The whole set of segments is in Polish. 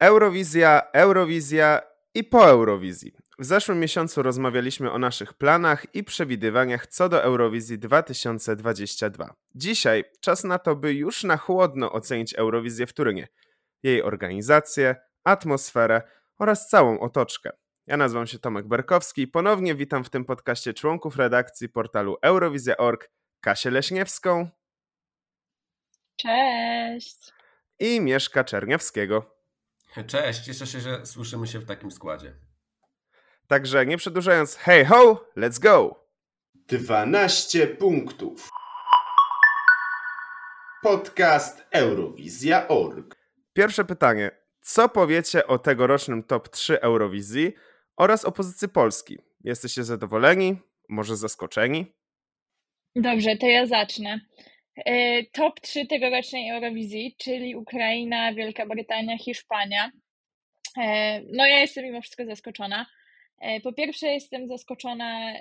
Eurowizja, Eurowizja i po Eurowizji. W zeszłym miesiącu rozmawialiśmy o naszych planach i przewidywaniach co do Eurowizji 2022. Dzisiaj czas na to, by już na chłodno ocenić Eurowizję w Turynie, jej organizację, atmosferę oraz całą otoczkę. Ja nazywam się Tomek Berkowski i ponownie witam w tym podcaście członków redakcji portalu Eurowizja.org Kasię Leśniewską. Cześć! I Mieszka Czerniawskiego. Cześć, cieszę się, że słyszymy się w takim składzie. Także nie przedłużając, hey ho, let's go! 12 punktów. Podcast Eurowizja.org. Pierwsze pytanie. Co powiecie o tegorocznym top 3 Eurowizji oraz o pozycji Polski? Jesteście zadowoleni? Może zaskoczeni? Dobrze, to ja zacznę. E, top 3 tegorocznej Eurowizji, czyli Ukraina, Wielka Brytania, Hiszpania. E, no ja jestem mimo wszystko zaskoczona. E, po pierwsze jestem zaskoczona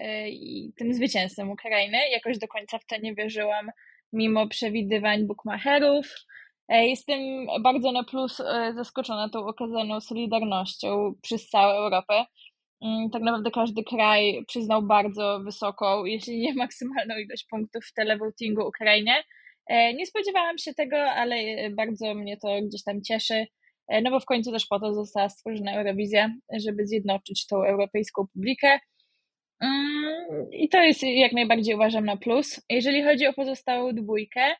tym zwycięstwem Ukrainy. Jakoś do końca w to nie wierzyłam, mimo przewidywań bookmacherów. Jestem bardzo na plus zaskoczona tą okazaną solidarnością przez całą Europę. Mm, tak naprawdę każdy kraj przyznał bardzo wysoką, jeśli nie maksymalną ilość punktów w televotingu Ukrainie. E, nie spodziewałam się tego, ale bardzo mnie to gdzieś tam cieszy, e, no bo w końcu też po to została stworzona Eurowizja, żeby zjednoczyć tą europejską publikę. Mm, I to jest jak najbardziej uważam na plus. Jeżeli chodzi o pozostałą dwójkę,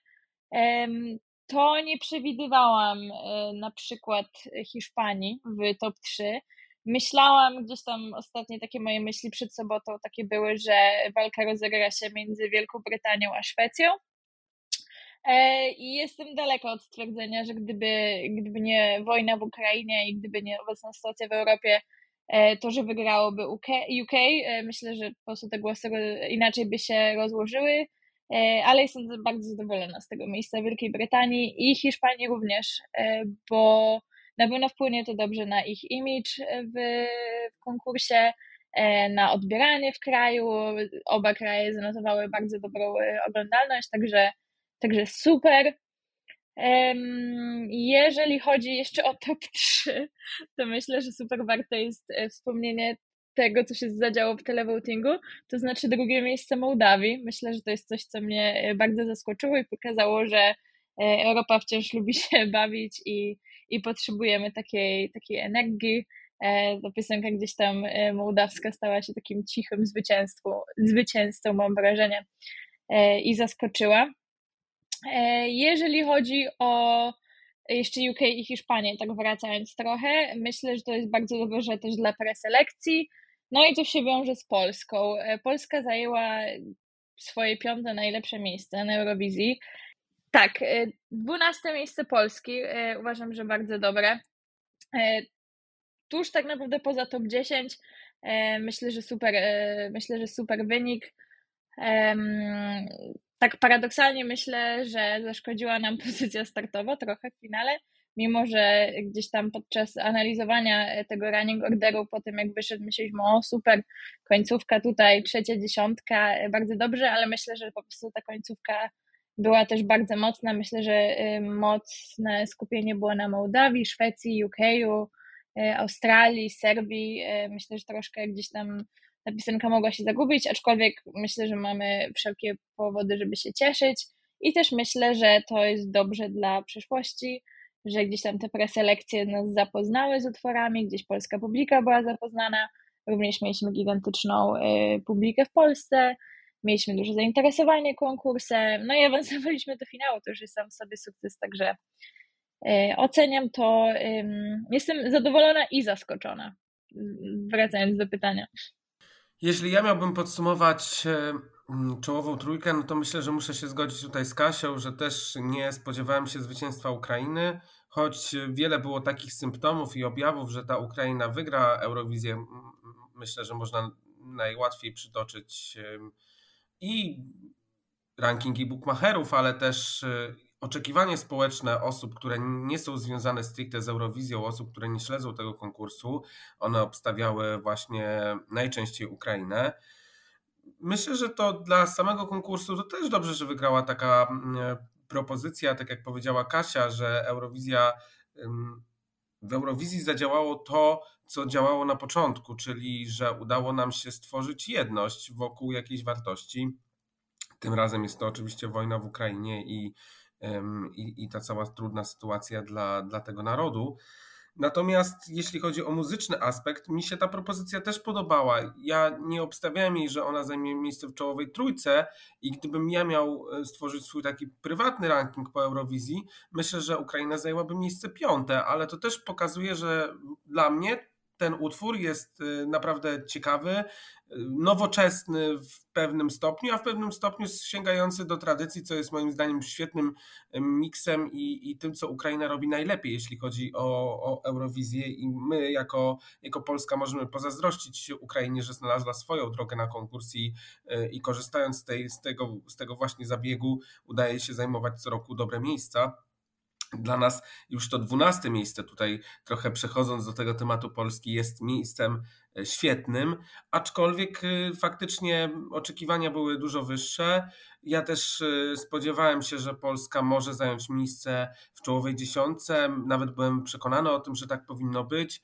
to nie przewidywałam e, na przykład Hiszpanii w top 3 Myślałam gdzieś tam ostatnie takie moje myśli przed sobotą takie były, że walka rozegra się między Wielką Brytanią a Szwecją. E, I jestem daleka od stwierdzenia, że gdyby, gdyby nie wojna w Ukrainie i gdyby nie obecna sytuacja w Europie, e, to, że wygrałoby UK, UK, e, myślę, że po prostu te głosy inaczej by się rozłożyły, ale jestem bardzo zadowolona z tego miejsca Wielkiej Brytanii i Hiszpanii również, bo na pewno wpłynie to dobrze na ich image w, w konkursie, e, na odbieranie w kraju. Oba kraje zanotowały bardzo dobrą e, oglądalność, także, także super. Jeżeli chodzi jeszcze o top 3, to myślę, że super warte jest e, wspomnienie tego, co się zadziało w televotingu, to znaczy drugie miejsce Mołdawii. Myślę, że to jest coś, co mnie bardzo zaskoczyło i pokazało, że Europa wciąż lubi się bawić i, i potrzebujemy takiej, takiej energii. E, ta piosenka gdzieś tam e, mołdawska stała się takim cichym zwycięstwem, zwycięzcą, mam wrażenie, e, i zaskoczyła. Jeżeli chodzi o jeszcze UK i Hiszpanię, tak wracając trochę, myślę, że to jest bardzo dobrze też dla preselekcji. No i to się wiąże z Polską. Polska zajęła swoje piąte najlepsze miejsce na Eurowizji. Tak, e, dwunaste miejsce Polski e, uważam, że bardzo dobre. E, tuż tak naprawdę poza top 10 myślę, że super, myślę, że super wynik. Tak paradoksalnie myślę, że zaszkodziła nam pozycja startowa trochę w finale, mimo że gdzieś tam podczas analizowania tego running orderu, po tym jak wyszedł, myśleliśmy, o super, końcówka tutaj, trzecia dziesiątka, bardzo dobrze, ale myślę, że po prostu ta końcówka była też bardzo mocna. Myślę, że y, mocne skupienie było na Mołdawii, Szwecji, UK, y, Australii, Serbii. Y, myślę, że troszkę gdzieś tam ta piosenka mogła się zagubić, aczkolwiek myślę, że mamy wszelkie powody, żeby się cieszyć. I też myślę, że to jest dobrze dla przyszłości, że gdzieś tam te preselekcje nas zapoznały z utworami, gdzieś polska publika była zapoznana. Również mieliśmy gigantyczną publikę w Polsce, mieliśmy duże zainteresowanie konkursem, no i awansowaliśmy do finału, to już jest sam sobie sukces, także e, oceniam to, jestem zadowolona i zaskoczona, wracając do pytania. Jeśli ja miałbym podsumować e, czołową trójkę, no to myślę, że muszę się zgodzić tutaj z Kasią, że też nie spodziewałem się zwycięstwa Ukrainy, choć wiele było takich symptomów i objawów, że ta Ukraina wygra Eurowizję. Myślę, że można najłatwiej przytoczyć i rankingi bookmacherów, ale też y, oczekiwanie społeczne osób, które nie są związane stricte z Eurowizją, osób, które nie śledzą tego konkursu, one obstawiały właśnie najczęściej Ukrainę. Myślę, że to dla samego konkursu to też dobrze, że wygrała taka mm, propozycja, tak jak powiedziała Kasia, że Eurowizja w Eurowizji zadziałało to, co działało na początku, czyli że udało nam się stworzyć jedność wokół jakiejś wartości. Tym razem jest to oczywiście wojna w Ukrainie i, i, i ta cała trudna sytuacja dla, dla tego narodu. Natomiast jeśli chodzi o muzyczny aspekt, mi się ta propozycja też podobała. Ja nie obstawiałem jej, że ona zajmie miejsce w czołowej trójce i gdybym ja miał e, stworzyć swój taki prywatny ranking po Eurowizji, myślę, że Ukraina zajęłaby miejsce piąte, ale to też pokazuje, że dla mnie ten utwór jest y, naprawdę ciekawy, y, nowoczesny w pewnym stopniu, a w pewnym stopniu sięgający do tradycji, co jest moim zdaniem świetnym y, miksem i, i tym, co Ukraina robi najlepiej, jeśli chodzi o, o Eurowizję. I my, jako, jako Polska, możemy pozazdrościć Ukrainie, że znalazła swoją drogę na konkurs i, i korzystając z, tej, z, tego, z tego właśnie zabiegu, udaje się zajmować co roku dobre miejsca. Dla nas już to dwunaste miejsce tutaj, trochę przechodząc do tego tematu Polski, jest miejscem e, świetnym, aczkolwiek e, faktycznie oczekiwania były dużo wyższe. Ja też e, spodziewałem się, że Polska może zająć miejsce w czołowej dziesiątce, nawet byłem przekonany o tym, że tak powinno być.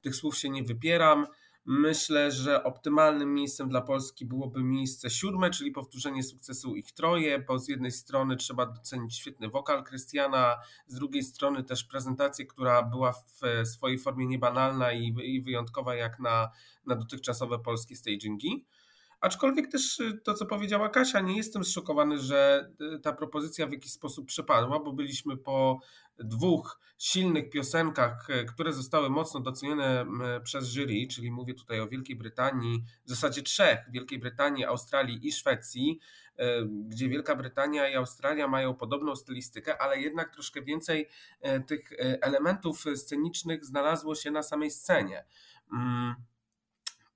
Tych słów się nie wypieram. Myślę, że optymalnym miejscem dla Polski byłoby miejsce siódme, czyli powtórzenie sukcesu ich troje, bo z jednej strony trzeba docenić świetny wokal Krystiana, z drugiej strony też prezentację, która była w swojej formie niebanalna i, wyjątkowa jak na, na dotychczasowe polskie stagingi. Aczkolwiek też y, to, co powiedziała Kasia, nie jestem zszokowany, że y, ta propozycja w jakiś sposób przepadła, bo byliśmy po dwóch silnych piosenkach, y, które zostały mocno docenione przez jury, czyli mówię tutaj o Wielkiej Brytanii, w zasadzie trzech, Wielkiej Brytanii, Australii i Szwecji, gdzie Wielka Brytania i Australia mają podobną stylistykę, ale jednak troszkę więcej tych elementów scenicznych znalazło się na samej scenie.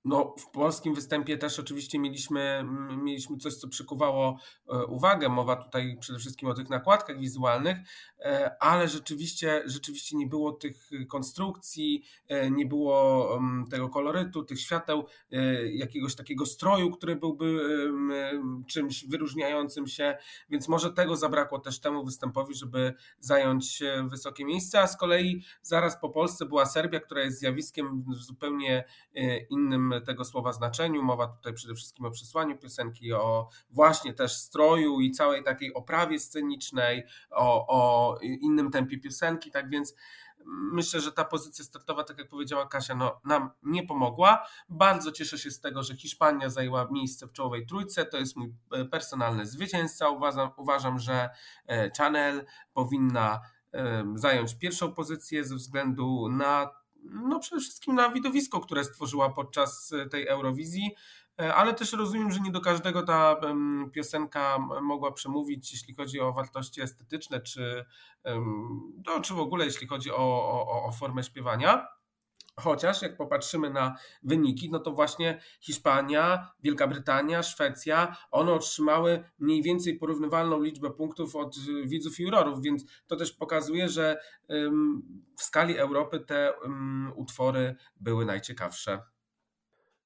No, w polskim występie też oczywiście mieliśmy, mieliśmy coś, co przykuwało e, uwagę. Mowa tutaj przede wszystkim o tych nakładkach wizualnych, e, ale rzeczywiście, rzeczywiście nie było tych konstrukcji, e, nie było tego kolorytu, tych świateł, jakiegoś takiego stroju, który byłby czymś wyróżniającym się, więc może tego zabrakło też temu występowi, żeby zająć wysokie miejsce, a z kolei zaraz po Polsce była Serbia, która jest zjawiskiem w zupełnie innym tego słowa znaczeniu. Mowa tutaj przede wszystkim o przesłaniu piosenki, o właśnie też stroju i całej takiej oprawie scenicznej, o, o innym tempie piosenki, tak więc myślę, że ta pozycja startowa, tak jak powiedziała Kasia, no, nam nie pomogła. Bardzo cieszę się z tego, że Hiszpania zajęła miejsce w czołowej trójce. To jest mój e, personalny zwycięzca. Uważam, uważam że e, Chanel powinna zająć pierwszą pozycję ze względu na no przede wszystkim na widowisko, które stworzyła podczas e, tej Eurowizji, e, ale też rozumiem, że nie do każdego ta piosenka mogła przemówić, jeśli chodzi o wartości estetyczne, czy, no, czy w ogóle jeśli chodzi o, o, o formę śpiewania. Chociaż jak popatrzymy na wyniki, no to właśnie Hiszpania, Wielka Brytania, Szwecja, one otrzymały mniej więcej porównywalną liczbę punktów od widzów i jurorów, więc to też pokazuje, że w skali Europy te utwory były najciekawsze.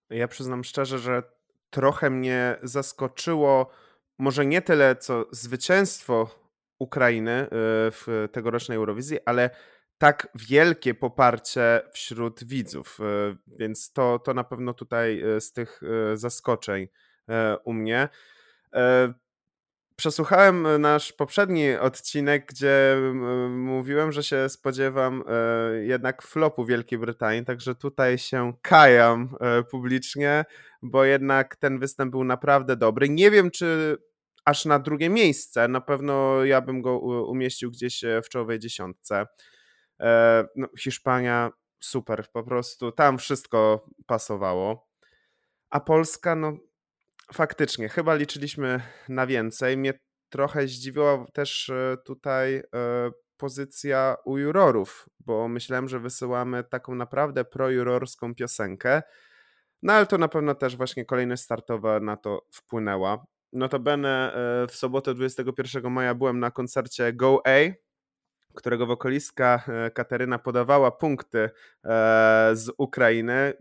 Ja przyznam szczerze, że trochę mnie zaskoczyło, może nie tyle co zwycięstwo Ukrainy y, w tegorocznej Eurowizji, ale tak wielkie poparcie wśród widzów, e, więc to, to na pewno tutaj e, z tych e, zaskoczeń u mnie. Przesłuchałem nasz poprzedni odcinek, gdzie mówiłem, że się spodziewam jednak flopu Wielkiej Brytanii, także tutaj się kajam publicznie, bo jednak ten występ był naprawdę dobry. Nie wiem, czy aż na drugie miejsce, na pewno ja bym go umieścił gdzieś w czołowej dziesiątce. E, no, Hiszpania super, po prostu tam wszystko pasowało. A Polska, no faktycznie, chyba liczyliśmy na więcej. Mnie trochę zdziwiła też e, tutaj e, pozycja u jurorów, bo myślałem, że wysyłamy taką naprawdę projurorską piosenkę. No ale to na pewno też właśnie kolejność startowa na to wpłynęła. Notabene w sobotę 21 maja byłem na koncercie Go A którego wokalistka e, Kateryna podawała punkty e, z Ukrainy,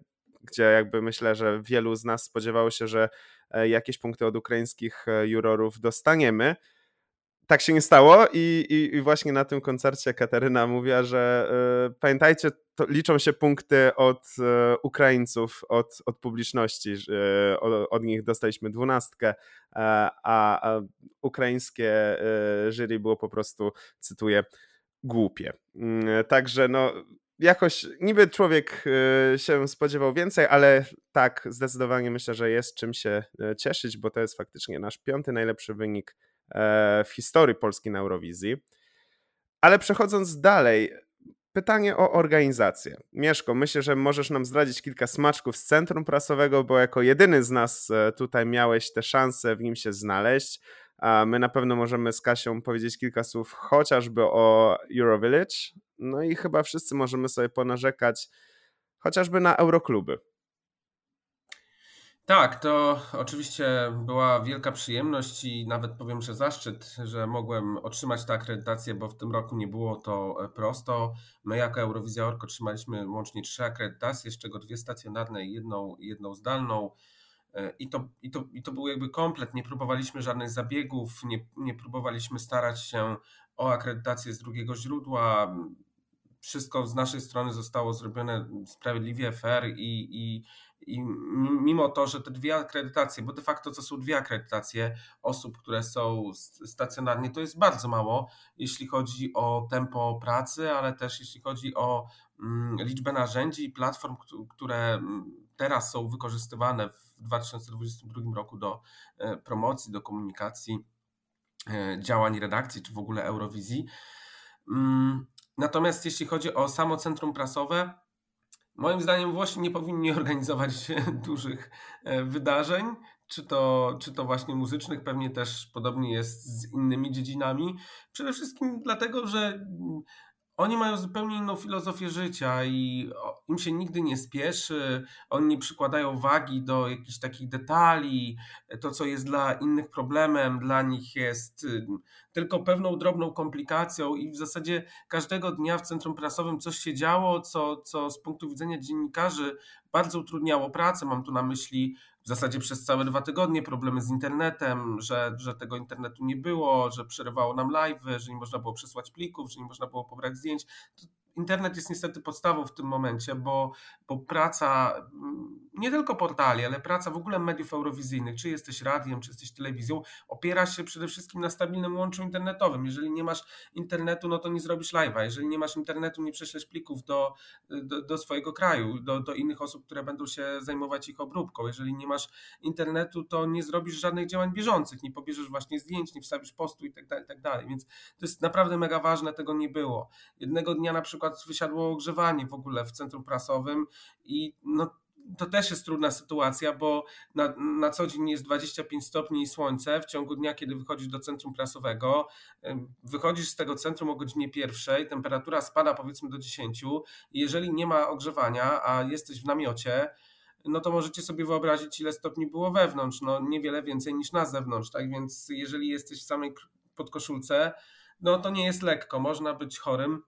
gdzie jakby myślę, że wielu z nas spodziewało się, że e, jakieś punkty od ukraińskich jurorów dostaniemy. Tak się nie stało i, i, i właśnie na tym koncercie Kateryna mówiła, że y, pamiętajcie to liczą się punkty od e, Ukraińców, od, od publiczności. E, od, od nich dostaliśmy dwunastkę, a, a ukraińskie jury było po prostu, cytuję, głupie. Mm, także no, jakoś niby człowiek e, się spodziewał więcej, ale tak, zdecydowanie myślę, że jest czym się e, cieszyć, bo to jest faktycznie nasz piąty najlepszy wynik w historii Polski na Eurowizji. Ale przechodząc dalej, pytanie o organizację. Mieszko, myślę, że możesz nam zdradzić kilka smaczków z centrum prasowego, bo jako jedyny z nas e, tutaj miałeś tę szansę w nim się znaleźć. A my na pewno możemy z Kasią powiedzieć kilka słów chociażby o Eurovillage. No i chyba wszyscy możemy sobie ponarzekać chociażby na Eurokluby. Tak, to oczywiście była wielka przyjemność i nawet powiem, że zaszczyt, że mogłem otrzymać tę akredytację, bo w tym roku nie było to e, prosto. My jako Eurowizja Ork otrzymaliśmy łącznie trzy akredytacje, z czego dwie stacjonarne i jedną, jedną zdalną. E, I to, i, to, I to był jakby komplet. Nie próbowaliśmy żadnych zabiegów, nie, nie próbowaliśmy starać się o akredytację z drugiego źródła. Wszystko z naszej strony zostało zrobione sprawiedliwie, fair i, i, i mimo to, że te dwie akredytacje, bo de facto to są dwie akredytacje osób, które są stacjonarnie, to jest bardzo mało, jeśli chodzi o tempo pracy, ale też jeśli chodzi o mm, liczbę narzędzi i platform, które mm, teraz są wykorzystywane w 2022 roku do e, promocji, do komunikacji, e, działań redakcji czy w ogóle Eurowizji. Mm, natomiast jeśli chodzi o samo centrum prasowe, Moim zdaniem Włosi nie powinni organizować dużych e, wydarzeń, czy to, czy to właśnie muzycznych, pewnie też podobnie jest z innymi dziedzinami. Przede wszystkim dlatego, że oni mają zupełnie inną filozofię życia i im się nigdy nie spieszy, oni nie przykładają wagi do jakichś takich detali. To, co jest dla innych problemem, dla nich jest tylko pewną drobną komplikacją i w zasadzie każdego dnia w centrum prasowym coś się działo, co, co z punktu widzenia dziennikarzy bardzo utrudniało pracę. Mam tu na myśli w zasadzie przez całe dwa tygodnie problemy z internetem, że, że tego internetu nie było, że przerywało nam live, że nie można było przesłać plików, że nie można było pobrać zdjęć. To internet jest niestety podstawą w tym momencie, bo, bo praca mm, nie tylko portali, ale praca w ogóle mediów eurowizyjnych, czy jesteś radiem, czy jesteś telewizją, opiera się przede wszystkim na stabilnym łączu internetowym. Jeżeli nie masz internetu, no to nie zrobisz live'a. Jeżeli nie masz internetu, nie prześlesz plików do, do, do swojego kraju, do, do innych osób, które będą się zajmować ich obróbką. Jeżeli nie masz internetu, to nie zrobisz żadnych działań bieżących, nie pobierzesz właśnie zdjęć, nie wstawisz postu i tak dalej, tak. Więc to jest naprawdę mega ważne, tego nie było. Jednego dnia na przykład wysiadło ogrzewanie w ogóle w centrum prasowym i no to też jest trudna sytuacja, bo na, na co dzień jest 25 stopni i słońce. W ciągu dnia, kiedy wychodzisz do centrum prasowego, wychodzisz z tego centrum o godzinie pierwszej, temperatura spada powiedzmy do 10. I jeżeli nie ma ogrzewania, a jesteś w namiocie, no to możecie sobie wyobrazić, ile stopni było wewnątrz. No niewiele więcej niż na zewnątrz, tak? Więc jeżeli jesteś w samej podkoszulce, no to nie jest lekko, można być chorym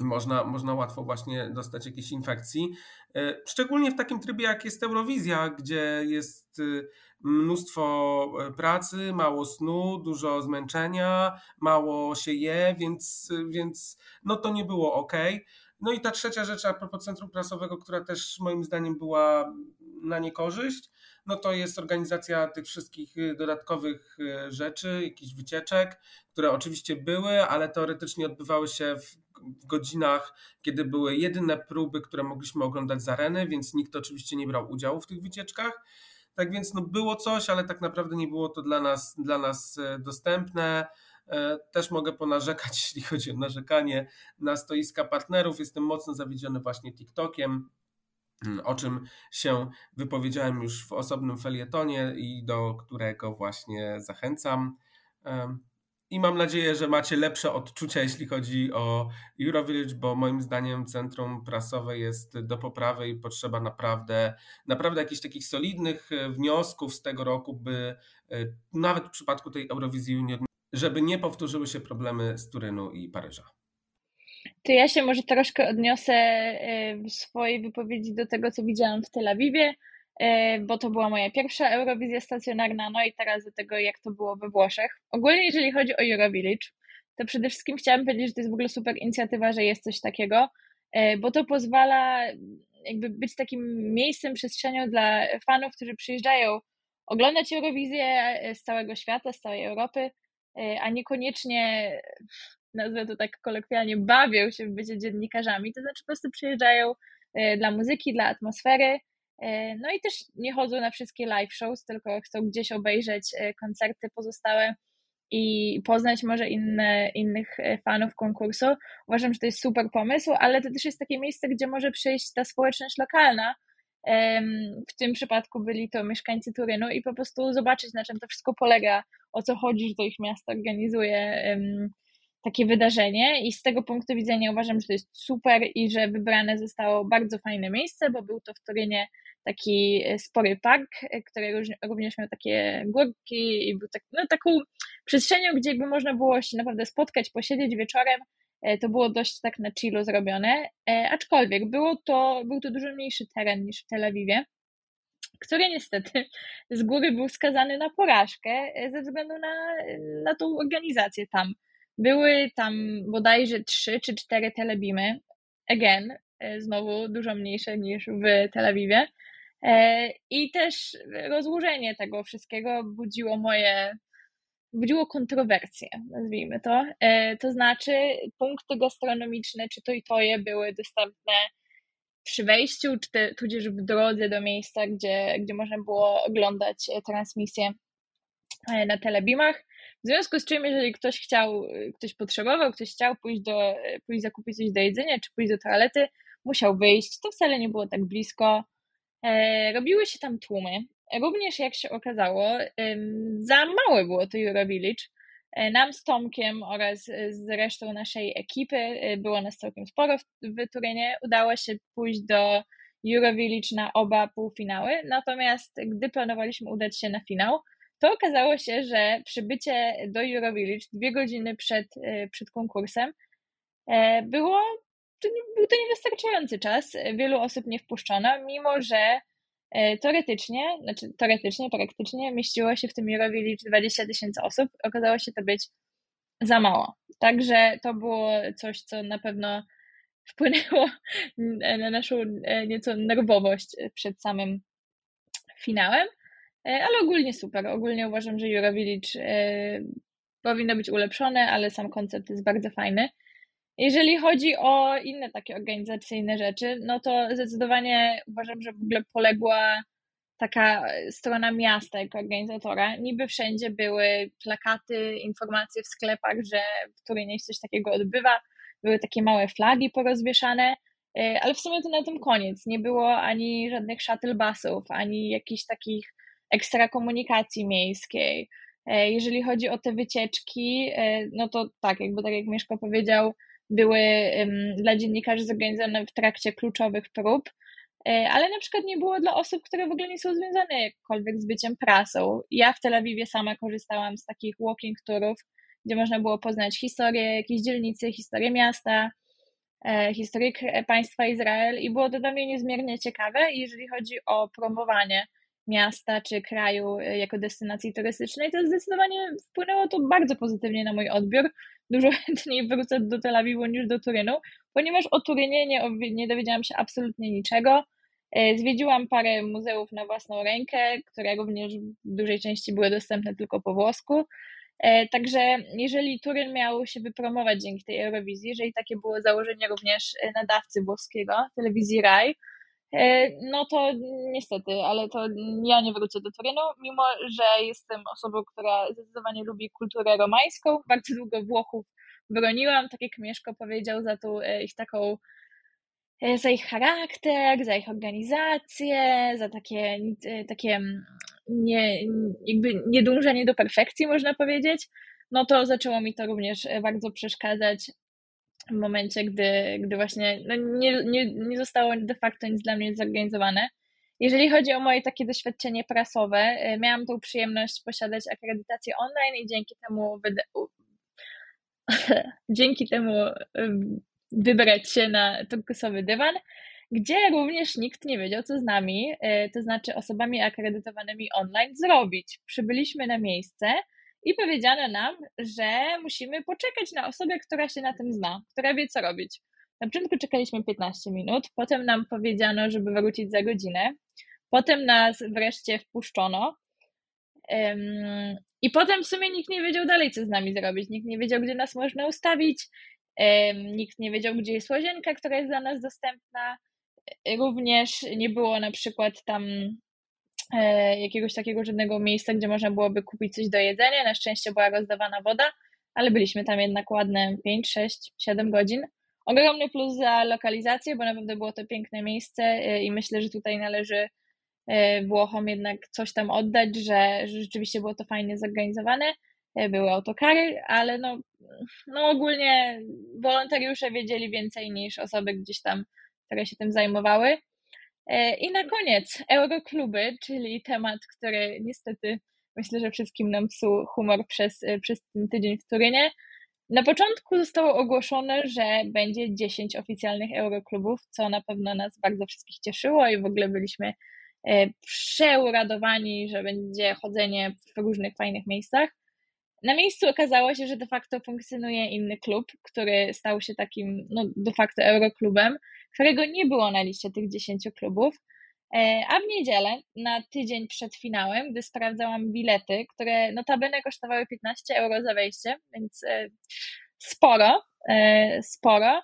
można, można łatwo właśnie dostać jakieś infekcji. E, szczególnie w takim trybie, jak jest Eurowizja, gdzie jest y, mnóstwo e, pracy, mało snu, dużo zmęczenia, mało się je, więc, więc no to nie było ok. No i ta trzecia rzecz a propos centrum prasowego, która też moim zdaniem była na niekorzyść, no to jest organizacja tych wszystkich y, dodatkowych y, rzeczy, jakichś wycieczek, które oczywiście były, ale teoretycznie odbywały się w w godzinach, kiedy były jedyne próby, które mogliśmy oglądać z areny, więc nikt oczywiście nie brał udziału w tych wycieczkach. Tak więc no było coś, ale tak naprawdę nie było to dla nas, dla nas e, dostępne. E, też mogę ponarzekać, jeśli chodzi o narzekanie na stoiska partnerów. Jestem mocno zawiedziony właśnie TikTokiem, mm, o czym się wypowiedziałem już w osobnym felietonie i do którego właśnie zachęcam. I mam nadzieję, że macie lepsze odczucia, jeśli chodzi o Eurovillage, bo moim zdaniem centrum prasowe jest do poprawy i potrzeba naprawdę, naprawdę jakichś takich solidnych e, wniosków z tego roku, by e, nawet w przypadku tej Eurowizji Junior, żeby nie powtórzyły się problemy z Turynu i Paryża. To ja się może troszkę odniosę e, w swojej wypowiedzi do tego, co widziałam w Tel Awiwie. E, bo to była moja pierwsza Eurowizja stacjonarna, no i teraz do tego, jak to było we Włoszech. Ogólnie, jeżeli chodzi o Eurovillage, to przede wszystkim chciałam powiedzieć, że to jest w ogóle super inicjatywa, że jest coś takiego. bo to pozwala jakby być takim miejscem, przestrzenią dla fanów, którzy przyjeżdżają oglądać Eurowizję z całego świata, z całej Europy, a niekoniecznie, nazwę to tak kolokwialnie, bawią się w bycie dziennikarzami, to znaczy po prostu przyjeżdżają dla muzyki, dla atmosfery, no i też nie chodzą na wszystkie live shows, tylko chcą gdzieś obejrzeć koncerty pozostałe i poznać może inne, innych e, fanów konkursu. Uważam, że to jest super pomysł, ale to też jest takie miejsce, gdzie może przyjść ta społeczność lokalna. W tym przypadku byli to mieszkańcy Turynu i po prostu zobaczyć, na czym to wszystko polega, o co chodzi, że to ich miasto organizuje takie wydarzenie i z tego punktu widzenia uważam, że to jest super i że wybrane zostało bardzo fajne miejsce, bo był to w Turynie taki e, spory park, e, który również miał takie górki i był tak, no, taką przestrzenią, gdzie jakby można było się naprawdę spotkać, posiedzieć wieczorem. E, to było dość tak na chillu zrobione, aczkolwiek było to, był to dużo mniejszy teren niż w Tel Awiwie, który niestety z góry był skazany na porażkę ze względu na, na tą organizację tam. Były tam bodajże trzy czy cztery telebimy, again, znowu dużo mniejsze niż w Tel Awiwie. E, I też rozłożenie tego wszystkiego budziło moje, budziło kontrowersje, nazwijmy to. E, to znaczy, punkty gastronomiczne, czy to i to je były dostępne przy wejściu, czy te, tudzież w drodze do miejsca, gdzie, gdzie można było oglądać transmisję e, na telebimach. W związku z czym, jeżeli ktoś chciał, ktoś potrzebował, ktoś chciał pójść, do, pójść zakupić coś do jedzenia, czy pójść do toalety, musiał wyjść. To wcale nie było tak blisko. E, robiły się tam tłumy. Również, jak się okazało, za małe było to Eurovillage. E, nam z Tomkiem oraz z resztą naszej ekipy, e, było nas całkiem sporo w, w Turynie, udało się pójść do Eurovillage na oba półfinały, natomiast gdy planowaliśmy udać się na finał, to okazało się, że przybycie do Eurovillage dwie godziny przed, przed konkursem było to nie, był to niewystarczający czas. Wielu osób nie wpuszczono, mimo że e, teoretycznie, znaczy teoretycznie, praktycznie mieściło się w tym Eurowillage 20 tysięcy osób. Okazało się to być za mało. Także to było coś, co na pewno wpłynęło na naszą e, nieco nerwowość przed samym finałem. E, ale ogólnie super. Ogólnie uważam, że Eurovillage powinno być ulepszone, ale sam koncept jest bardzo fajny. Jeżeli chodzi o inne takie organizacyjne rzeczy, no to zdecydowanie uważam, że w ogóle poległa taka strona miasta jako organizatora. Niby wszędzie były plakaty, informacje w sklepach, że w Turynie coś takiego odbywa. Były takie małe flagi porozwieszane, e, ale w sumie to na tym koniec. Nie było ani żadnych shuttle busów, ani jakichś takich ekstra komunikacji miejskiej. E, jeżeli chodzi o te wycieczki, e, no to tak, jakby tak jak Mieszko powiedział, były dla dziennikarzy zorganizowane w trakcie kluczowych prób, e, ale na przykład nie było dla osób, które w ogóle nie są związane jakkolwiek z byciem prasą. Ja w Tel Awiwie sama korzystałam z takich walking tourów, gdzie można było poznać historię jakiejś dzielnicy, historię miasta, historię państwa Izrael i było to dla mnie niezmiernie ciekawe, jeżeli chodzi o promowanie miasta czy kraju e, jako destynacji turystycznej, to zdecydowanie wpłynęło to bardzo pozytywnie na mój odbiór. Dużo chętniej wrócę do Tel Awiwu niż do Turynu, ponieważ o Turynie nie, nie dowiedziałam się absolutnie niczego. E, zwiedziłam parę muzeów na własną rękę, które również w dużej części były dostępne tylko po włosku. E, także jeżeli Turyn miał się wypromować dzięki tej Eurowizji, jeżeli takie było założenie również nadawcy włoskiego, telewizji RAI, no to niestety, ale to ja nie wrócę do Turynu, mimo że jestem osobą, która zdecydowanie lubi kulturę romańską. Bardzo długo Włochów broniłam, tak jak Mieszko powiedział, za tą e, ich taką e, za ich charakter, za ich organizację, za takie, takie mm, nie, jakby niedążenie do perfekcji, można powiedzieć, no to zaczęło mi to również bardzo przeszkadzać w momencie, gdy, gdy właśnie no nie, nie, nie zostało de facto nic dla mnie zorganizowane. Jeżeli chodzi o moje takie doświadczenie prasowe, y, miałam tą przyjemność posiadać akredytację online i dzięki temu dzięki temu y, wybrać się na turkusowy dywan, gdzie również nikt nie wiedział, co z nami, y, to znaczy osobami akredytowanymi online zrobić. Przybyliśmy na miejsce, i powiedziano nam, że musimy poczekać na osobę, która się na tym zna, która wie, co robić. Na początku czekaliśmy 15 minut, potem nam powiedziano, żeby wrócić za godzinę, potem nas wreszcie wpuszczono. I potem w sumie nikt nie wiedział dalej, co z nami zrobić. Nikt nie wiedział, gdzie nas można ustawić. Nikt nie wiedział, gdzie jest łazienka, która jest dla nas dostępna. Również nie było na przykład tam jakiegoś takiego żadnego miejsca, gdzie można byłoby kupić coś do jedzenia. Na szczęście była rozdawana woda, ale byliśmy tam jednak ładne 5, 6, 7 godzin. Ogromny plus za lokalizację, bo naprawdę było to piękne miejsce e, i myślę, że tutaj należy e, Włochom jednak coś tam oddać, że, że rzeczywiście było to fajnie zorganizowane. Były autokary, ale no, no ogólnie wolontariusze wiedzieli więcej niż osoby gdzieś tam, które się tym zajmowały. E, I na koniec Eurokluby, czyli temat, który niestety myślę, że wszystkim nam psuł humor przez, e, przez ten tydzień w Turynie. Na początku zostało ogłoszone, że będzie 10 oficjalnych Euroklubów, co na pewno nas bardzo wszystkich cieszyło i w ogóle byliśmy e, przeuradowani, że będzie chodzenie w różnych fajnych miejscach. Na miejscu okazało się, że de facto funkcjonuje inny klub, który stał się takim no, de facto Euroklubem, którego nie było na liście tych 10 klubów. E, a w niedzielę, na tydzień przed finałem, gdy sprawdzałam bilety, które notabene kosztowały 15 euro za wejście, więc e, sporo, e, sporo,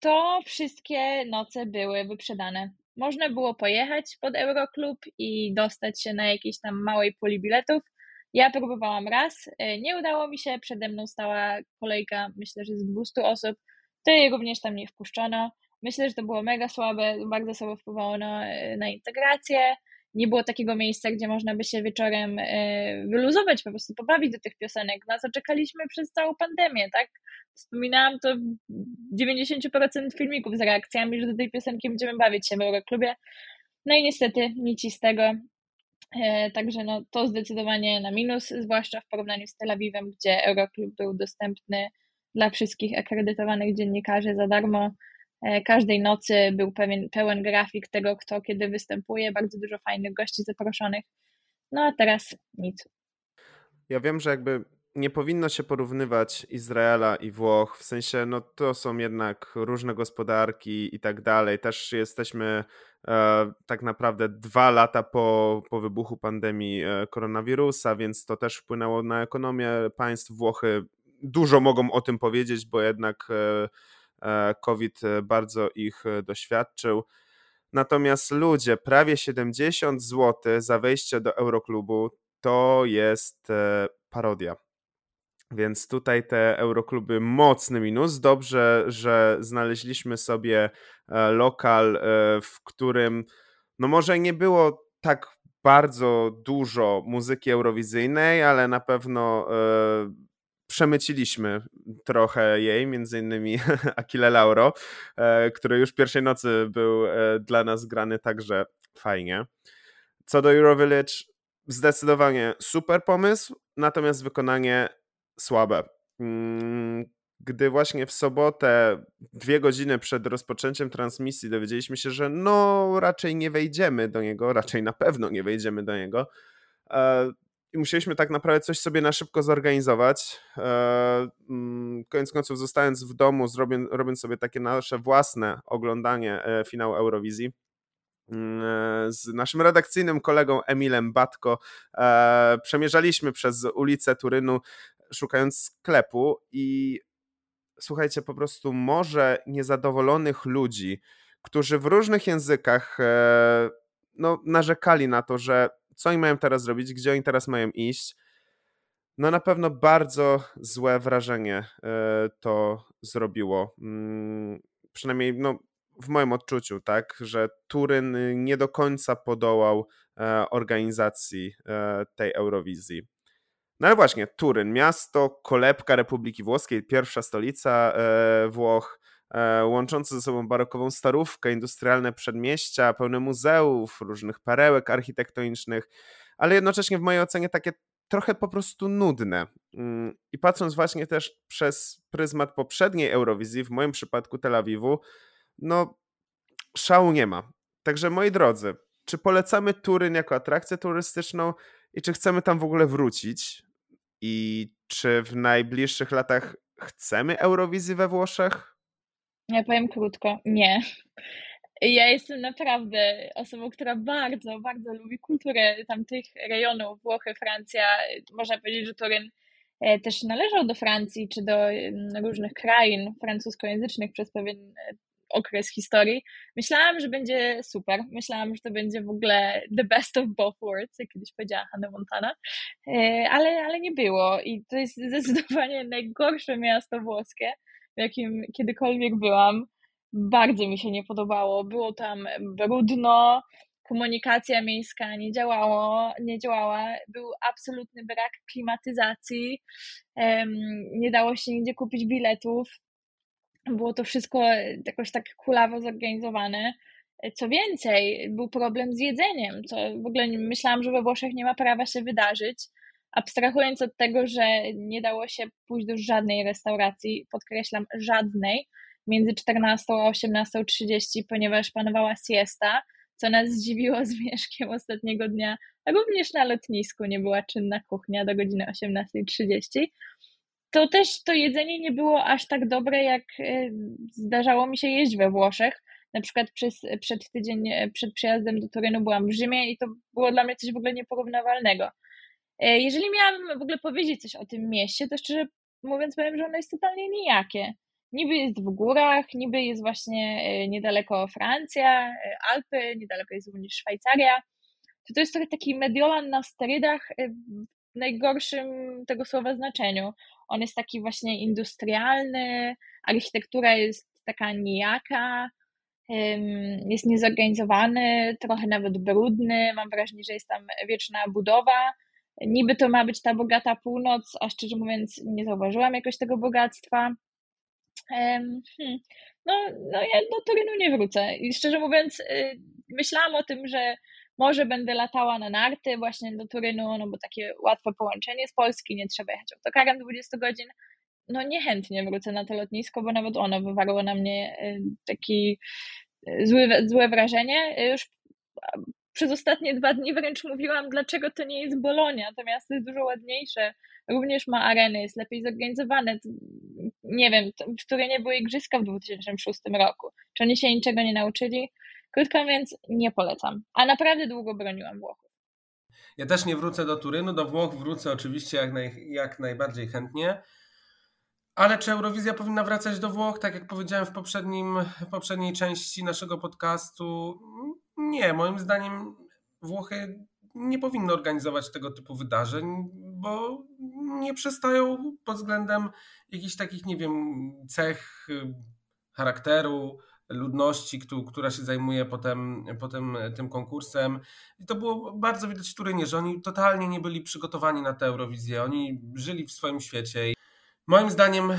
to wszystkie noce były wyprzedane. Można było pojechać pod Euroklub i dostać się na jakiejś tam małej puli biletów. Ja próbowałam raz, nie udało mi się, przede mną stała kolejka, myślę, że z 200 osób, to jej również tam nie wpuszczono. Myślę, że to było mega słabe, bardzo słabo wpływało na, na integrację. Nie było takiego miejsca, gdzie można by się wieczorem e, wyluzować, po prostu pobawić do tych piosenek. Na co czekaliśmy przez całą pandemię, tak? Wspominałam to w 90% filmików z reakcjami, że do tej piosenki będziemy bawić się w Euroklubie. No i niestety nic z tego. E, także no, to zdecydowanie na minus, zwłaszcza w porównaniu z Tel Awiwem, gdzie Euroklub był dostępny dla wszystkich akredytowanych dziennikarzy za darmo E, każdej nocy był pewien, pełen grafik tego, kto kiedy występuje, bardzo dużo fajnych gości zaproszonych. No a teraz nic. Ja wiem, że jakby nie powinno się porównywać Izraela i Włoch, w sensie no to są jednak różne gospodarki i tak dalej. Też jesteśmy e, tak naprawdę dwa lata po, po wybuchu pandemii e, koronawirusa, więc to też wpłynęło na ekonomię państw. Włochy dużo mogą o tym powiedzieć, bo jednak e, E, COVID bardzo ich e, doświadczył. Natomiast ludzie, prawie 70 zł za wejście do Euroklubu to jest parodia. Więc tutaj te Eurokluby mocny minus. Dobrze, że znaleźliśmy sobie lokal, w którym no może nie było tak bardzo dużo muzyki eurowizyjnej, ale na pewno przemyciliśmy trochę jej, między innymi Akile Lauro, e, który już pierwszej nocy był e, dla nas grany także fajnie. Co do Eurovillage, zdecydowanie super pomysł, natomiast wykonanie słabe. Mm, gdy właśnie w sobotę, dwie godziny przed rozpoczęciem transmisji, dowiedzieliśmy się, że no raczej nie wejdziemy do niego, raczej na pewno nie wejdziemy do niego, e, i musieliśmy tak naprawdę coś sobie na szybko zorganizować. E, mm, koniec końców, zostając w domu, robiąc sobie takie nasze własne oglądanie e, finału Eurowizji mm, z naszym redakcyjnym kolegą Emilem Batko przemierzaliśmy przez ulicę Turynu szukając sklepu i słuchajcie, po prostu może niezadowolonych ludzi, którzy w różnych językach no, narzekali na to, że co oni mają teraz zrobić, gdzie oni teraz mają iść. No na pewno bardzo złe wrażenie e, to zrobiło. Mm, przynajmniej no, w moim odczuciu, tak, że Turyn nie do końca podołał e, organizacji e, tej Eurowizji. No ale właśnie, Turyn, miasto, kolebka Republiki Włoskiej, pierwsza stolica Włoch, łączące ze sobą barokową starówkę, industrialne przedmieścia, pełne muzeów, różnych perełek architektonicznych, ale jednocześnie w mojej ocenie takie trochę po prostu nudne. Mm, I patrząc właśnie też przez pryzmat poprzedniej Eurowizji, w moim przypadku Tel Awiwu, no szału nie ma. Także moi drodzy, czy polecamy Turyn jako atrakcję turystyczną i czy chcemy tam w ogóle wrócić? I czy w najbliższych latach chcemy Eurowizji we Włoszech? Ja powiem krótko, nie. Ja jestem naprawdę osobą, która bardzo, bardzo lubi kulturę tamtych rejonów, Włochy, Francja. Można powiedzieć, że Turyn e, też należał do Francji czy do mm, różnych krain francuskojęzycznych przez pewien e, okres historii. Myślałam, że będzie super. Myślałam, że to będzie w ogóle the best of both worlds, jak kiedyś powiedziała Hannah Montana, e, ale, ale nie było. I to jest zdecydowanie najgorsze miasto włoskie, w jakim kiedykolwiek byłam bardzo mi się nie podobało. Było tam brudno, komunikacja miejska nie działało, nie działała, był absolutny brak klimatyzacji, nie dało się nigdzie kupić biletów. Było to wszystko jakoś tak kulawo zorganizowane. Co więcej, był problem z jedzeniem, co w ogóle myślałam, że we Włoszech nie ma prawa się wydarzyć. Abstrahując od tego, że nie dało się pójść do żadnej restauracji, podkreślam żadnej, między 14 a 18.30, ponieważ panowała siesta, co nas zdziwiło z Mieszkiem ostatniego dnia. Również na lotnisku nie była czynna kuchnia do godziny 18.30. To też to jedzenie nie było aż tak dobre, jak e, zdarzało mi się jeść we Włoszech. Na przykład przez, przed tydzień, e, przed przyjazdem do Turynu byłam w Rzymie i to było dla mnie coś w ogóle nieporównywalnego. E, jeżeli miałabym w ogóle powiedzieć coś o tym mieście, to szczerze mówiąc powiem, że ono jest totalnie nijakie niby jest w górach, niby jest właśnie niedaleko Francja, Alpy, niedaleko jest również Szwajcaria. To, to jest trochę taki Mediolan na sterydach najgorszym tego słowa znaczeniu. On jest taki właśnie industrialny, architektura jest taka nijaka, jest niezorganizowany, trochę nawet brudny. Mam wrażenie, że jest tam wieczna budowa. Niby to ma być ta bogata północ, a szczerze mówiąc, nie zauważyłam jakoś tego bogactwa. Hmm. No, no ja do Turynu nie wrócę. I szczerze mówiąc, y, myślałam o tym, że może będę latała na narty właśnie do Turynu, no bo takie łatwe połączenie z Polski, nie trzeba jechać autokarem 20 godzin. No niechętnie wrócę na to lotnisko, bo nawet ono wywarło na mnie y, taki y, zły, złe wrażenie. Już przez ostatnie dwa dni wręcz mówiłam, dlaczego to nie jest Bolonia. To miasto jest dużo ładniejsze, również ma areny, jest lepiej zorganizowane. Nie wiem, w nie były igrzyska w 2006 roku. Czy oni się niczego nie nauczyli? Krótko mówiąc, nie polecam. A naprawdę długo broniłam Włochów. Ja też nie wrócę do Turynu, do Włoch wrócę oczywiście jak, naj, jak najbardziej chętnie. Ale czy Eurowizja powinna wracać do Włoch? Tak jak powiedziałem w poprzednim, poprzedniej części naszego podcastu, nie, moim zdaniem Włochy nie powinny organizować tego typu wydarzeń, bo nie przestają pod względem jakichś takich, nie wiem, cech charakteru, ludności, która się zajmuje potem, potem tym konkursem. I to było bardzo widać w Turynie, że oni totalnie nie byli przygotowani na tę Eurowizję. Oni żyli w swoim świecie Moim zdaniem e,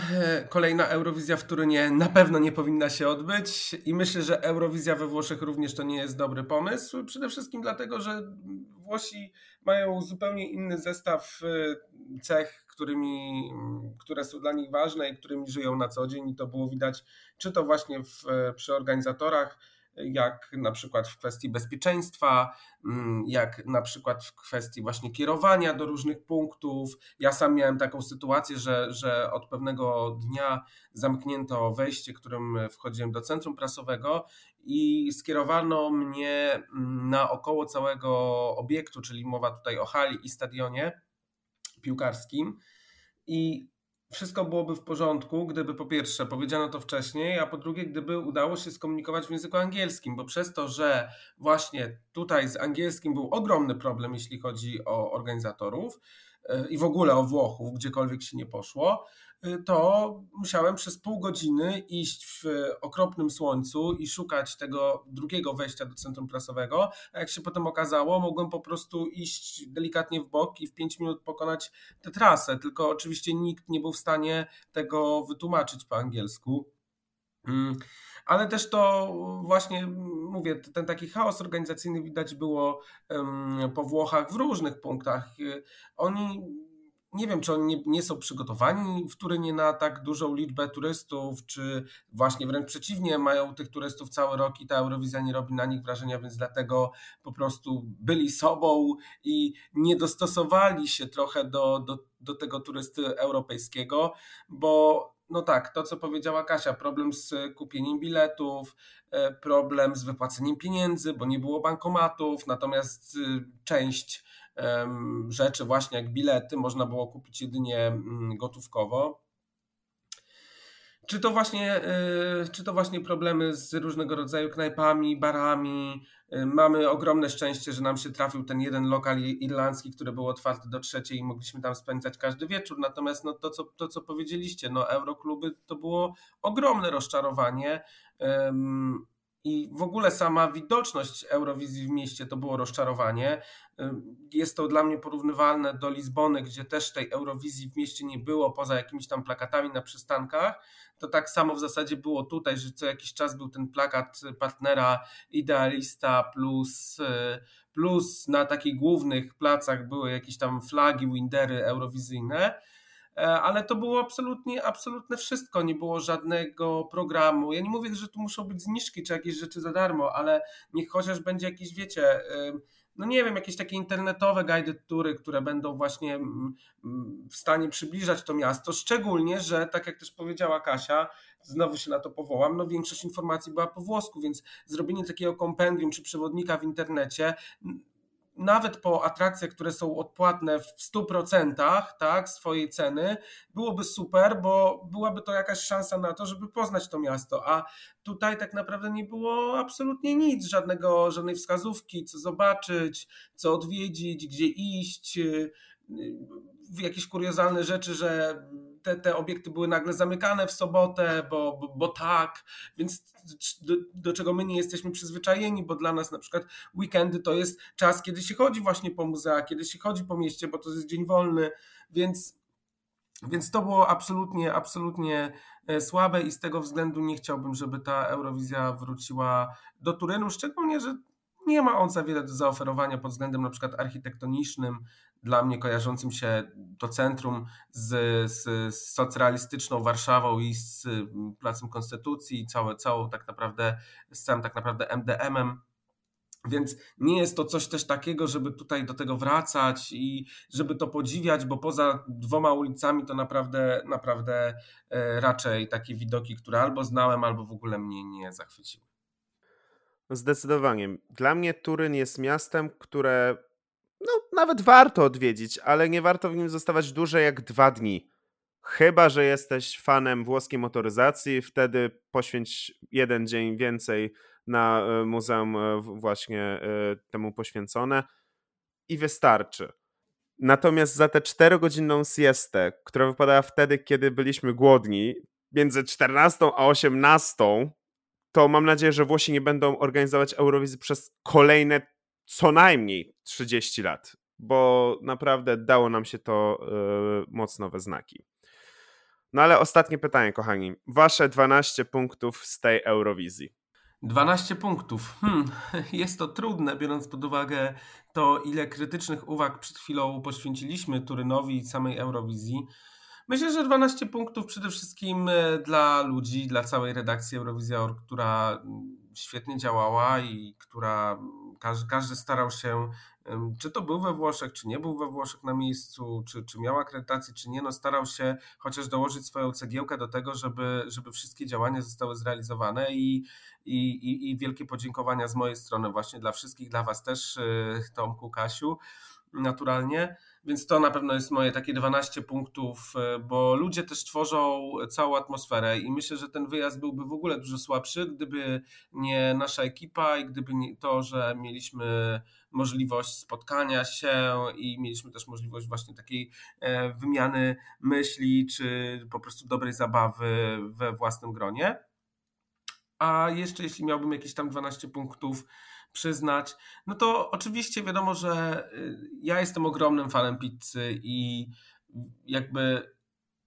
kolejna Eurowizja w Turynie na pewno nie powinna się odbyć i myślę, że Eurowizja we Włoszech również to nie jest dobry pomysł. Przede wszystkim dlatego, że Włosi mają zupełnie inny zestaw e, cech, którymi, które są dla nich ważne i którymi żyją na co dzień i to było widać czy to właśnie w, przy organizatorach, jak na przykład w kwestii bezpieczeństwa, mm, jak na przykład w kwestii właśnie kierowania do różnych punktów. Ja sam miałem taką sytuację, że, że od pewnego dnia zamknięto wejście, którym wchodziłem do centrum prasowego i skierowano mnie mm, naokoło całego obiektu, czyli mowa tutaj o hali i stadionie piłkarskim. I wszystko byłoby w porządku, gdyby po pierwsze powiedziano to wcześniej, a po drugie, gdyby udało się skomunikować w języku angielskim, bo przez to, że właśnie tutaj z angielskim był ogromny problem, jeśli chodzi o organizatorów e, i w ogóle o Włochów, gdziekolwiek się nie poszło, to musiałem przez pół godziny iść w okropnym słońcu i szukać tego drugiego wejścia do centrum prasowego, a jak się potem okazało, mogłem po prostu iść delikatnie w bok i w 5 minut pokonać tę trasę, tylko oczywiście nikt nie był w stanie tego wytłumaczyć po angielsku. Mm, ale też to właśnie, mówię, ten taki chaos organizacyjny widać było po Włochach w różnych punktach. Y, oni nie wiem, czy oni nie, nie, są przygotowani w Turynie na tak dużą liczbę turystów, czy właśnie wręcz przeciwnie, mają tych turystów cały rok i ta Eurowizja nie robi na nich wrażenia, więc dlatego po prostu byli sobą i nie dostosowali się trochę do, do, do tego turysty europejskiego, bo no tak, to co powiedziała Kasia, problem z kupieniem biletów, e, problem z wypłaceniem pieniędzy, bo nie było bankomatów, natomiast y, część rzeczy, właśnie jak bilety, można było kupić jedynie mm, gotówkowo. Czy to, właśnie, y, czy to właśnie problemy z różnego rodzaju knajpami, barami? Y, mamy ogromne szczęście, że nam się trafił ten jeden lokal irlandzki, który był otwarty do trzeciej i mogliśmy tam spędzać każdy wieczór. Natomiast no, to, co, to, co powiedzieliście, no, Eurokluby to było ogromne rozczarowanie. I w ogóle sama widoczność Eurowizji w mieście to było rozczarowanie. Jest to dla mnie porównywalne do Lizbony, gdzie też tej Eurowizji w mieście nie było, poza jakimiś tam plakatami na przystankach. To tak samo w zasadzie było tutaj, że co jakiś czas był ten plakat partnera Idealista plus, plus na takich głównych placach były jakieś tam flagi, windery eurowizyjne ale to było absolutnie, absolutne wszystko, nie było żadnego programu. Ja nie mówię, że tu muszą być zniżki czy jakieś rzeczy za darmo, ale niech chociaż będzie jakieś, wiecie, no nie wiem, jakieś takie internetowe guided tury, które będą właśnie mm, mm, w stanie przybliżać to miasto, szczególnie, że tak jak też powiedziała Kasia, znowu się na to powołam, no większość informacji była po włosku, więc zrobienie takiego kompendium czy przewodnika w internecie nawet po atrakcjach, które są odpłatne w 100% tak, swojej ceny, byłoby super, bo byłaby to jakaś szansa na to, żeby poznać to miasto. A tutaj tak naprawdę nie było absolutnie nic, żadnego, żadnej wskazówki, co zobaczyć, co odwiedzić, gdzie iść, y, jakieś kuriozalne rzeczy, że te, te obiekty były nagle zamykane w sobotę, bo, bo, bo tak, więc do, do, czego my nie jesteśmy przyzwyczajeni, bo dla nas na przykład weekendy to jest czas, kiedy się chodzi właśnie po muzeach, kiedy się chodzi po mieście, bo to jest dzień wolny, więc, więc to było absolutnie, absolutnie e, słabe i z tego względu nie chciałbym, żeby ta Eurowizja wróciła do Turynu, szczególnie, że nie ma on za wiele do zaoferowania pod względem na przykład architektonicznym, dla mnie kojarzącym się to centrum z, z, z socrealistyczną Warszawą i z Placem Konstytucji, całe, całą tak naprawdę, z całym tak naprawdę MDM-em. Więc nie jest to coś też takiego, żeby tutaj do tego wracać i żeby to podziwiać, bo poza dwoma ulicami to naprawdę, naprawdę e, raczej takie widoki, które albo znałem, albo w ogóle mnie nie zachwyciły. Zdecydowanie. Dla mnie Turyn jest miastem, które no, nawet warto odwiedzić, ale nie warto w nim zostawać dłużej jak dwa dni. Chyba, że jesteś fanem włoskiej motoryzacji, wtedy poświęć jeden dzień więcej na e, muzeum e, właśnie e, temu poświęcone i wystarczy. Natomiast za tę czterogodzinną siestę, która wypadała wtedy, kiedy byliśmy głodni, między 14 a 18, to mam nadzieję, że Włosi nie będą organizować Eurowizji przez kolejne co najmniej 30 lat, bo naprawdę dało nam się to yy, mocno we znaki. No ale ostatnie pytanie, kochani. Wasze 12 punktów z tej Eurowizji. 12 punktów. Hmm, jest to trudne, biorąc pod uwagę to, ile krytycznych uwag przed chwilą poświęciliśmy Turynowi i samej Eurowizji. Myślę, że 12 punktów przede wszystkim e, dla ludzi, dla całej redakcji Eurowizja, która mm, świetnie działała i która każdy, każdy starał się, czy to był we Włoszech, czy nie był we Włoszech na miejscu, czy, czy miał akredytację, czy nie, no starał się chociaż dołożyć swoją cegiełkę do tego, żeby, żeby wszystkie działania zostały zrealizowane i, i, i, wielkie podziękowania z mojej strony właśnie dla wszystkich, dla Was też, y, Tomku, Kasiu, naturalnie. Więc to na pewno jest moje takie 12 punktów, e, bo ludzie też tworzą całą atmosferę i myślę, że ten wyjazd byłby w ogóle dużo słabszy, gdyby nie nasza ekipa i gdyby nie to, że mieliśmy możliwość spotkania się i mieliśmy też możliwość właśnie takiej e, wymiany myśli, czy po prostu dobrej zabawy we własnym gronie. A jeszcze jeśli miałbym jakieś tam 12 punktów, przyznać, no to oczywiście wiadomo, że y, ja jestem ogromnym fanem pizzy i jakby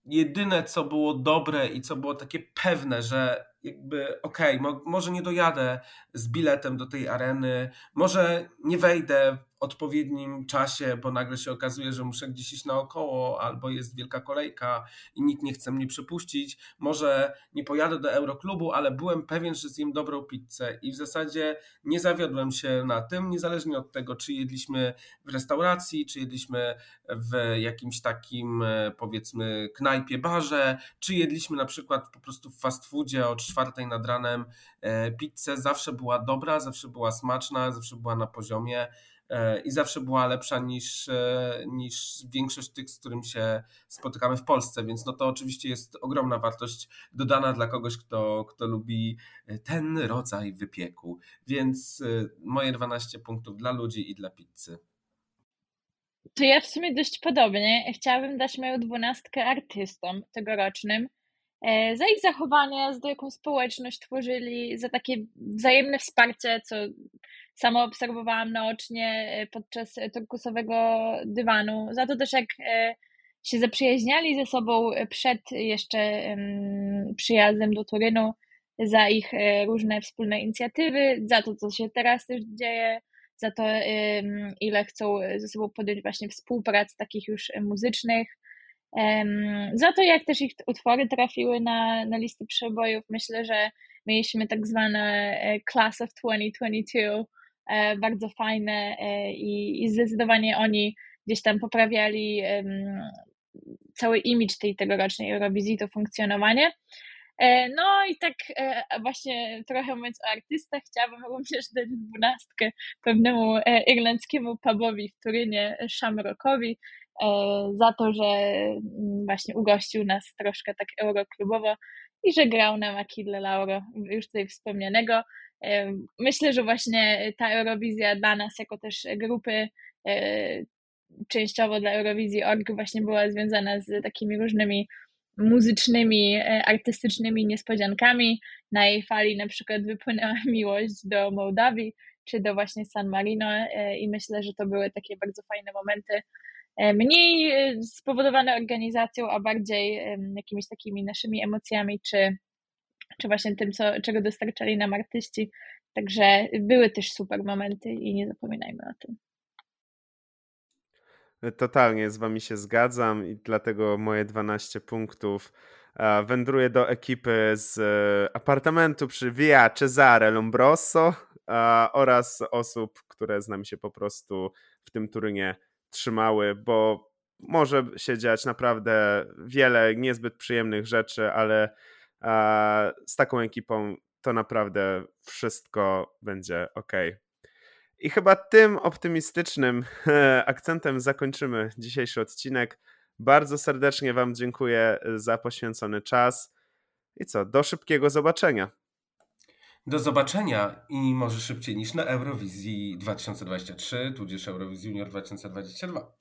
jedyne, co było dobre i co było takie pewne, że jakby okej, okay, mo może nie dojadę z biletem do tej areny, może nie wejdę odpowiednim czasie, bo nagle się okazuje, że muszę gdzieś iść naokoło, albo jest wielka kolejka i nikt nie chce mnie przepuścić. Może nie pojadę do Euroklubu, ale byłem pewien, że zjem dobrą pizzę i w zasadzie nie zawiodłem się na tym, niezależnie od tego, czy jedliśmy w restauracji, czy jedliśmy w jakimś takim e, powiedzmy knajpie, barze, czy jedliśmy na przykład po prostu w fast foodzie o czwartej nad ranem e, pizzę, zawsze była dobra, zawsze była smaczna, zawsze była na poziomie i zawsze była lepsza niż, niż większość tych, z którym się spotykamy w Polsce, więc no to oczywiście jest ogromna wartość dodana dla kogoś, kto, kto lubi ten rodzaj wypieku, więc moje 12 punktów dla ludzi i dla pizzy. To ja w sumie dość podobnie. Chciałabym dać moją dwunastkę artystom tegorocznym e, za ich zachowanie, za jaką społeczność tworzyli, za takie wzajemne wsparcie, co sama obserwowałam naocznie e, podczas turkusowego dywanu, za to też, jak e, się zaprzyjaźniali ze sobą przed jeszcze przyjazdem do Turynu, za ich różne wspólne inicjatywy, za to, co się teraz też dzieje za to, ile chcą ze sobą podjąć właśnie współprac takich już muzycznych, za to, jak też ich utwory trafiły na, na listy przebojów. Myślę, że mieliśmy tak zwane e, Class of 2022, e, bardzo fajne e, i, i zdecydowanie oni gdzieś tam poprawiali cały imidż tej tegorocznej Eurowizji, to funkcjonowanie. E, no i tak e, właśnie trochę mówiąc o artystach, chciałabym również dać dwunastkę pewnemu e, irlandzkiemu pubowi w Turynie, Shamrockowi, za to, że mm, właśnie ugościł nas troszkę tak euroklubowo i że grał nam Achille Lauro, już tutaj wspomnianego. Myślę, że właśnie ta Eurowizja dla nas, jako też grupy, częściowo dla Eurowizji Org właśnie była związana z takimi różnymi muzycznymi, e, artystycznymi niespodziankami. Na jej fali na przykład wypłynęła miłość do Mołdawii czy do właśnie San Marino e, i myślę, że to były takie bardzo fajne momenty, e, mniej spowodowane organizacją, a bardziej jakimiś takimi naszymi emocjami, czy, czy właśnie tym, co, czego dostarczali nam artyści. Także były też super momenty i nie zapominajmy o tym. Totalnie z wami się zgadzam i dlatego moje 12 punktów wędruje do ekipy z e, apartamentu przy Via Cesare Lombroso oraz osób, które z nami się po prostu w tym Turynie trzymały, bo może się dziać naprawdę wiele niezbyt przyjemnych rzeczy, ale z taką ekipą to naprawdę wszystko będzie ok. I chyba tym optymistycznym akcentem zakończymy dzisiejszy odcinek. Bardzo serdecznie Wam dziękuję za poświęcony czas. I co, do szybkiego zobaczenia. Do zobaczenia i może szybciej niż na Eurowizji 2023, tudzież Eurowizji Junior 2022.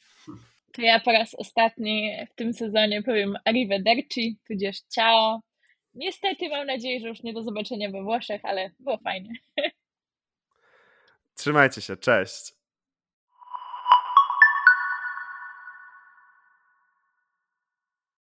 To ja po raz ostatni w tym sezonie powiem arrivederci, tudzież ciao. Niestety mam nadzieję, że już nie do zobaczenia we Włoszech, ale było fajnie. Trzymajcie się, cześć.